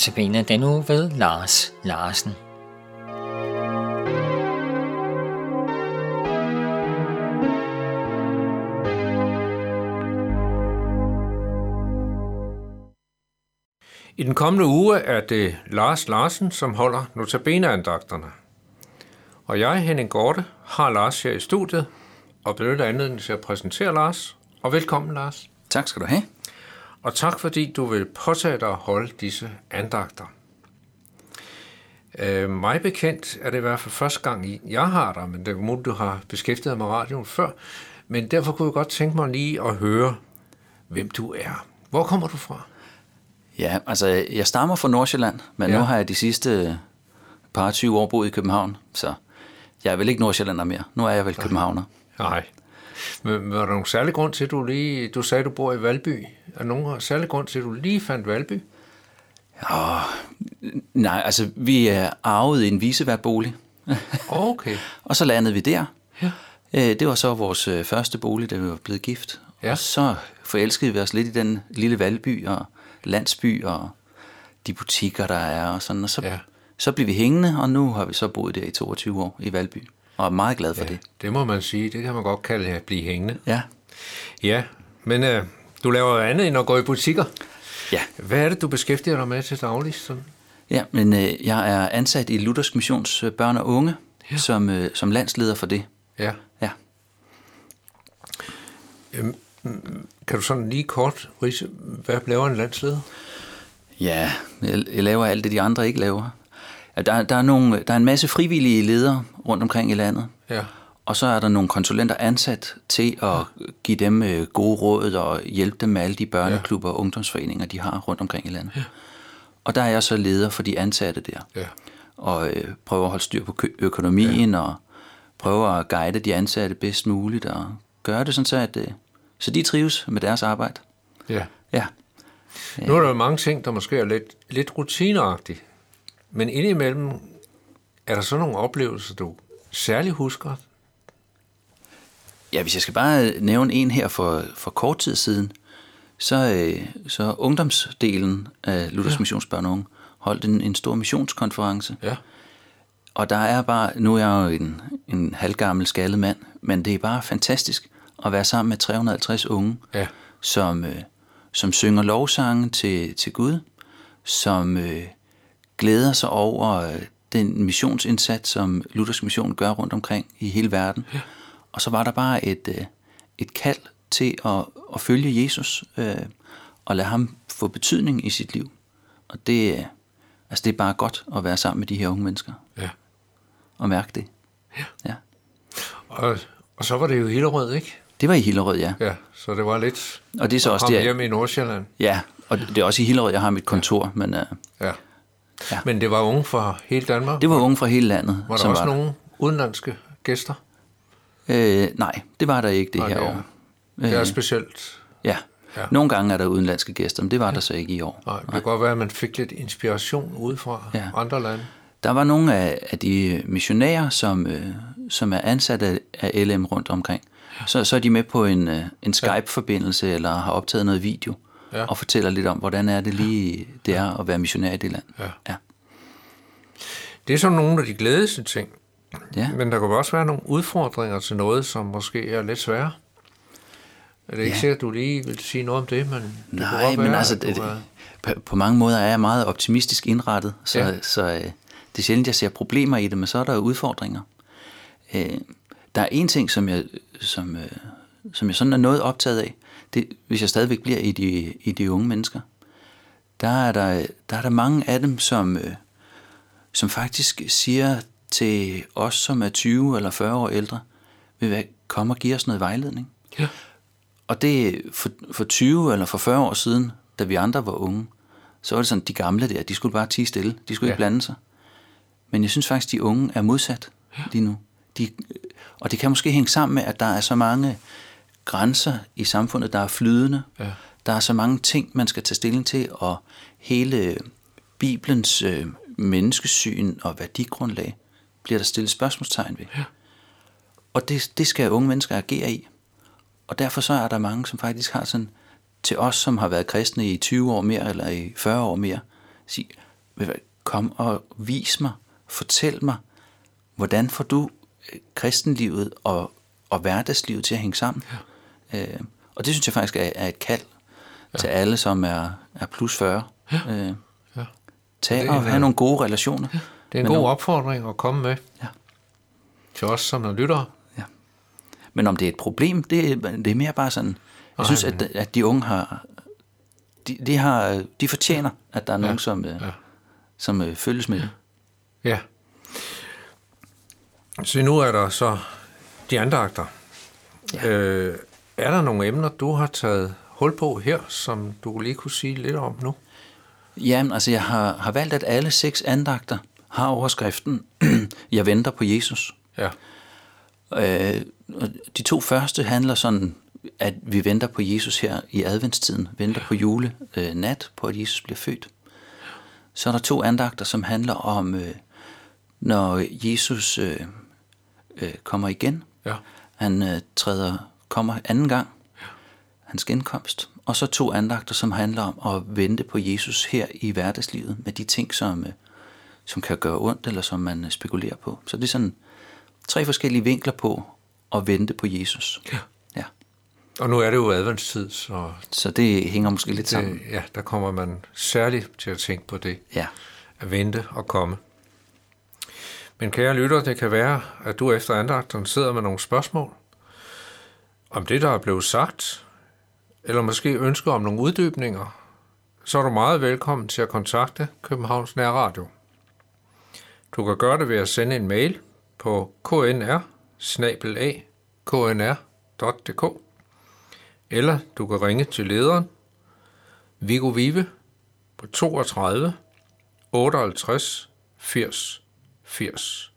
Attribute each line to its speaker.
Speaker 1: Notabene den uge ved Lars Larsen.
Speaker 2: I den kommende uge er det Lars Larsen, som holder notabeneandagterne. Og jeg, Henning Gorte, har Lars her i studiet, og benytter anledningen til at præsentere Lars. Og velkommen, Lars.
Speaker 3: Tak skal du have.
Speaker 2: Og tak, fordi du vil påtage dig at holde disse andagter. Øh, mig bekendt er det i hvert fald første gang, jeg har dig, men det er muligt, du har beskæftiget dig med radioen før. Men derfor kunne jeg godt tænke mig lige at høre, hvem du er. Hvor kommer du fra?
Speaker 3: Ja, altså jeg stammer fra Nordsjælland, men ja. nu har jeg de sidste par 20 år boet i København, så jeg er vel ikke Nordsjællander mere. Nu er jeg vel københavner.
Speaker 2: Nej. Men var der nogen særlig grund til, at du lige... Du sagde, at du bor i Valby. Der nogen særlig grund til, at du lige fandt Valby?
Speaker 3: Ja, nej, altså vi er arvet i en viseværtbolig.
Speaker 2: Okay.
Speaker 3: og så landede vi der.
Speaker 2: Ja.
Speaker 3: Øh, Det var så vores øh, første bolig, da vi var blevet gift.
Speaker 2: Ja.
Speaker 3: Og så forelskede vi os lidt i den lille valby og landsby og de butikker, der er og sådan. Og så,
Speaker 2: Ja.
Speaker 3: så blev vi hængende, og nu har vi så boet der i 22 år i Valby. Og er meget glad for
Speaker 2: ja,
Speaker 3: det.
Speaker 2: det må man sige. Det kan man godt kalde at blive hængende.
Speaker 3: Ja.
Speaker 2: Ja, men øh, du laver jo andet end at gå i butikker.
Speaker 3: Ja.
Speaker 2: Hvad er det, du beskæftiger dig med til daglig? Sådan?
Speaker 3: Ja, men øh, jeg er ansat i Luthersk Missions øh, børn og unge, ja. som, øh, som landsleder for det.
Speaker 2: Ja.
Speaker 3: Ja.
Speaker 2: Kan du sådan lige kort rise, hvad laver en landsleder?
Speaker 3: Ja, jeg, jeg laver alt det, de andre ikke laver. Der, der, er nogle, der er en masse frivillige ledere rundt omkring i landet,
Speaker 2: Ja.
Speaker 3: Og så er der nogle konsulenter ansat til at give dem øh, gode råd og hjælpe dem med alle de børneklubber og ungdomsforeninger, de har rundt omkring i landet. Ja. Og der er jeg så leder for de ansatte der,
Speaker 2: Ja.
Speaker 3: og øh, prøver at holde styr på økonomien, ja. og prøver at guide de ansatte bedst muligt, og gøre det sådan så, at øh, så de trives med deres arbejde.
Speaker 2: ja.
Speaker 3: Ja.
Speaker 2: Nu er der jo mange ting, der måske er lidt, lidt rutineagtige. Men indimellem er der så nogle oplevelser, du særligt husker?
Speaker 3: Ja, hvis jeg skal bare nævne en her for, for kort tid siden, så, øh, så ungdomsdelen af Luthers ja. Missionsbørn Unge holdt en, en stor missionskonference.
Speaker 2: Ja.
Speaker 3: Og der er bare, nu er jeg jo en, en halvgammel skaldet mand, men det er bare fantastisk at være sammen med 350 unge,
Speaker 2: Ja.
Speaker 3: som, øh, som synger lovsange til, til Gud, som øh, glæder sig over øh, den missionsindsats, som Luthers Mission gør rundt omkring i hele verden. Ja. Og så var der bare et, øh, et kald til at, at følge Jesus øh, og lade ham få betydning i sit liv. Og det, øh, altså det er bare godt at være sammen med de her unge mennesker
Speaker 2: ja.
Speaker 3: og mærke det.
Speaker 2: Ja.
Speaker 3: ja.
Speaker 2: Og, og så var det jo Hillerød, ikke?
Speaker 3: Det var i Hillerød, ja.
Speaker 2: Ja, så det var lidt
Speaker 3: Og det er så også der,
Speaker 2: hjem i Nordsjælland.
Speaker 3: ja, og det er også i Hillerød, jeg har mit kontor, men øh,
Speaker 2: Ja.
Speaker 3: Ja.
Speaker 2: Men det var unge fra hele Danmark?
Speaker 3: det var unge fra hele landet.
Speaker 2: var der
Speaker 3: som
Speaker 2: også
Speaker 3: var
Speaker 2: nogle udenlandske gæster?
Speaker 3: Øh, nej, det var der ikke det
Speaker 2: Nej,
Speaker 3: her
Speaker 2: er-
Speaker 3: år.
Speaker 2: Det er specielt.
Speaker 3: Ja.
Speaker 2: Ja.
Speaker 3: Nogle gange er der udenlandske gæster, men det var der så ikke i år.
Speaker 2: Nej, det kan godt være, at man fik lidt inspiration udefra
Speaker 3: Ja.
Speaker 2: andre lande.
Speaker 3: Der var nogle af, af de missionærer, som, øh, som er ansat af, LM rundt omkring. Så, så er de med på en, øh, en Skype-forbindelse, eller har optaget noget video,
Speaker 2: Ja.
Speaker 3: og fortæller lidt om, hvordan er det lige, det er at være missionær i det land.
Speaker 2: Ja.
Speaker 3: ja.
Speaker 2: Det er sådan nogle af de glædelige ting.
Speaker 3: Ja.
Speaker 2: Men der kan også være nogle udfordringer til noget, som måske er lidt svære. Er det ikke
Speaker 3: Ja.
Speaker 2: sikkert, at du lige vil sige noget om det, men det kunne
Speaker 3: Nej,
Speaker 2: godt
Speaker 3: men
Speaker 2: være,
Speaker 3: altså, det, det, på, på mange måder er jeg meget optimistisk indrettet, så,
Speaker 2: ja.
Speaker 3: så øh, det er sjældent, jeg ser problemer i det, men så er der jo udfordringer. Øh, der er en ting, som jeg, som, øh, som jeg sådan er noget optaget af, det, hvis jeg stadigvæk bliver i de, i de unge mennesker. Der er der, der er der mange af dem, som, øh, som faktisk siger til os, som er 20 eller 40 år ældre, vil hvad, kom og give os noget vejledning.
Speaker 2: Ja.
Speaker 3: Og det for, for 20 eller for 40 år siden, da vi andre var unge, så var det sådan, de gamle der, de skulle bare tige stille. De skulle ja.
Speaker 2: Ja.
Speaker 3: ikke blande sig. Men jeg synes faktisk, de unge er modsat lige nu. De, og det kan måske hænge sammen med, at der er så mange grænser i samfundet, der er flydende.
Speaker 2: Ja.
Speaker 3: Der er så mange ting, man skal tage stilling til, og hele Bibelens øh, menneskesyn og værdigrundlag bliver der stillet spørgsmålstegn ved.
Speaker 2: Ja.
Speaker 3: Og det, det skal unge mennesker agere i. Og derfor så er der mange, som faktisk har sådan, til os, som har været kristne i 20 år mere, eller i 40 år mere, sige, hvad, kom og vis mig, fortæl mig, hvordan får du øh, kristenlivet og, og hverdagslivet til at hænge sammen? Ja. Øh, og det synes jeg faktisk er, er et kald ja. til alle, som er, er plus 40. Ja. Øh,
Speaker 2: Ja.
Speaker 3: tag og have nogle gode relationer. Ja.
Speaker 2: Det er en
Speaker 3: Men
Speaker 2: god
Speaker 3: om-
Speaker 2: opfordring at komme med
Speaker 3: Ja.
Speaker 2: til os som er lyttere.
Speaker 3: Ja. Men om det er et problem, det, er- det er mere bare sådan, jeg synes, at, at de unge har, de, de, har, de fortjener, at der er nogen, som, ja. som øh, følges med det.
Speaker 2: Ja. Så nu er der så de andagter. Ja. Øh, er der nogle emner, du har taget hul på her, som du lige kunne sige lidt om nu?
Speaker 3: Jamen, altså jeg har, har valgt, at alle seks andagter har overskriften, jeg venter på Jesus.
Speaker 2: Ja.
Speaker 3: Øh, de to første handler sådan, at vi venter på Jesus her i adventstiden, venter på jule øh, nat, på at Jesus bliver født. Så er der to andagter, som handler om, øh, når Jesus øh, øh, kommer igen.
Speaker 2: Ja.
Speaker 3: Han øh, træder, kommer anden gang, hans genkomst. Og så to andagter, som handler om at vente på Jesus her i hverdagslivet, med de ting, som, øh, som kan gøre ondt, eller som man øh, spekulerer på. Så det er sådan tre forskellige vinkler på at vente på Jesus.
Speaker 2: Ja.
Speaker 3: ja.
Speaker 2: Og nu er det jo adventstid, så
Speaker 3: Så det hænger måske lidt sammen.
Speaker 2: det, ja, der kommer man særligt til at tænke på det.
Speaker 3: Ja.
Speaker 2: At vente og komme. Men kære lytter, det kan være, at du efter andagten sidder med nogle spørgsmål om det, der er blevet sagt, eller måske ønsker om nogle uddybninger, så er du meget velkommen til at kontakte Københavns Nærradio. Du kan gøre det ved at sende en mail på knr knr.dk eller du kan ringe til lederen Viggo Vive på 32 58 80 80.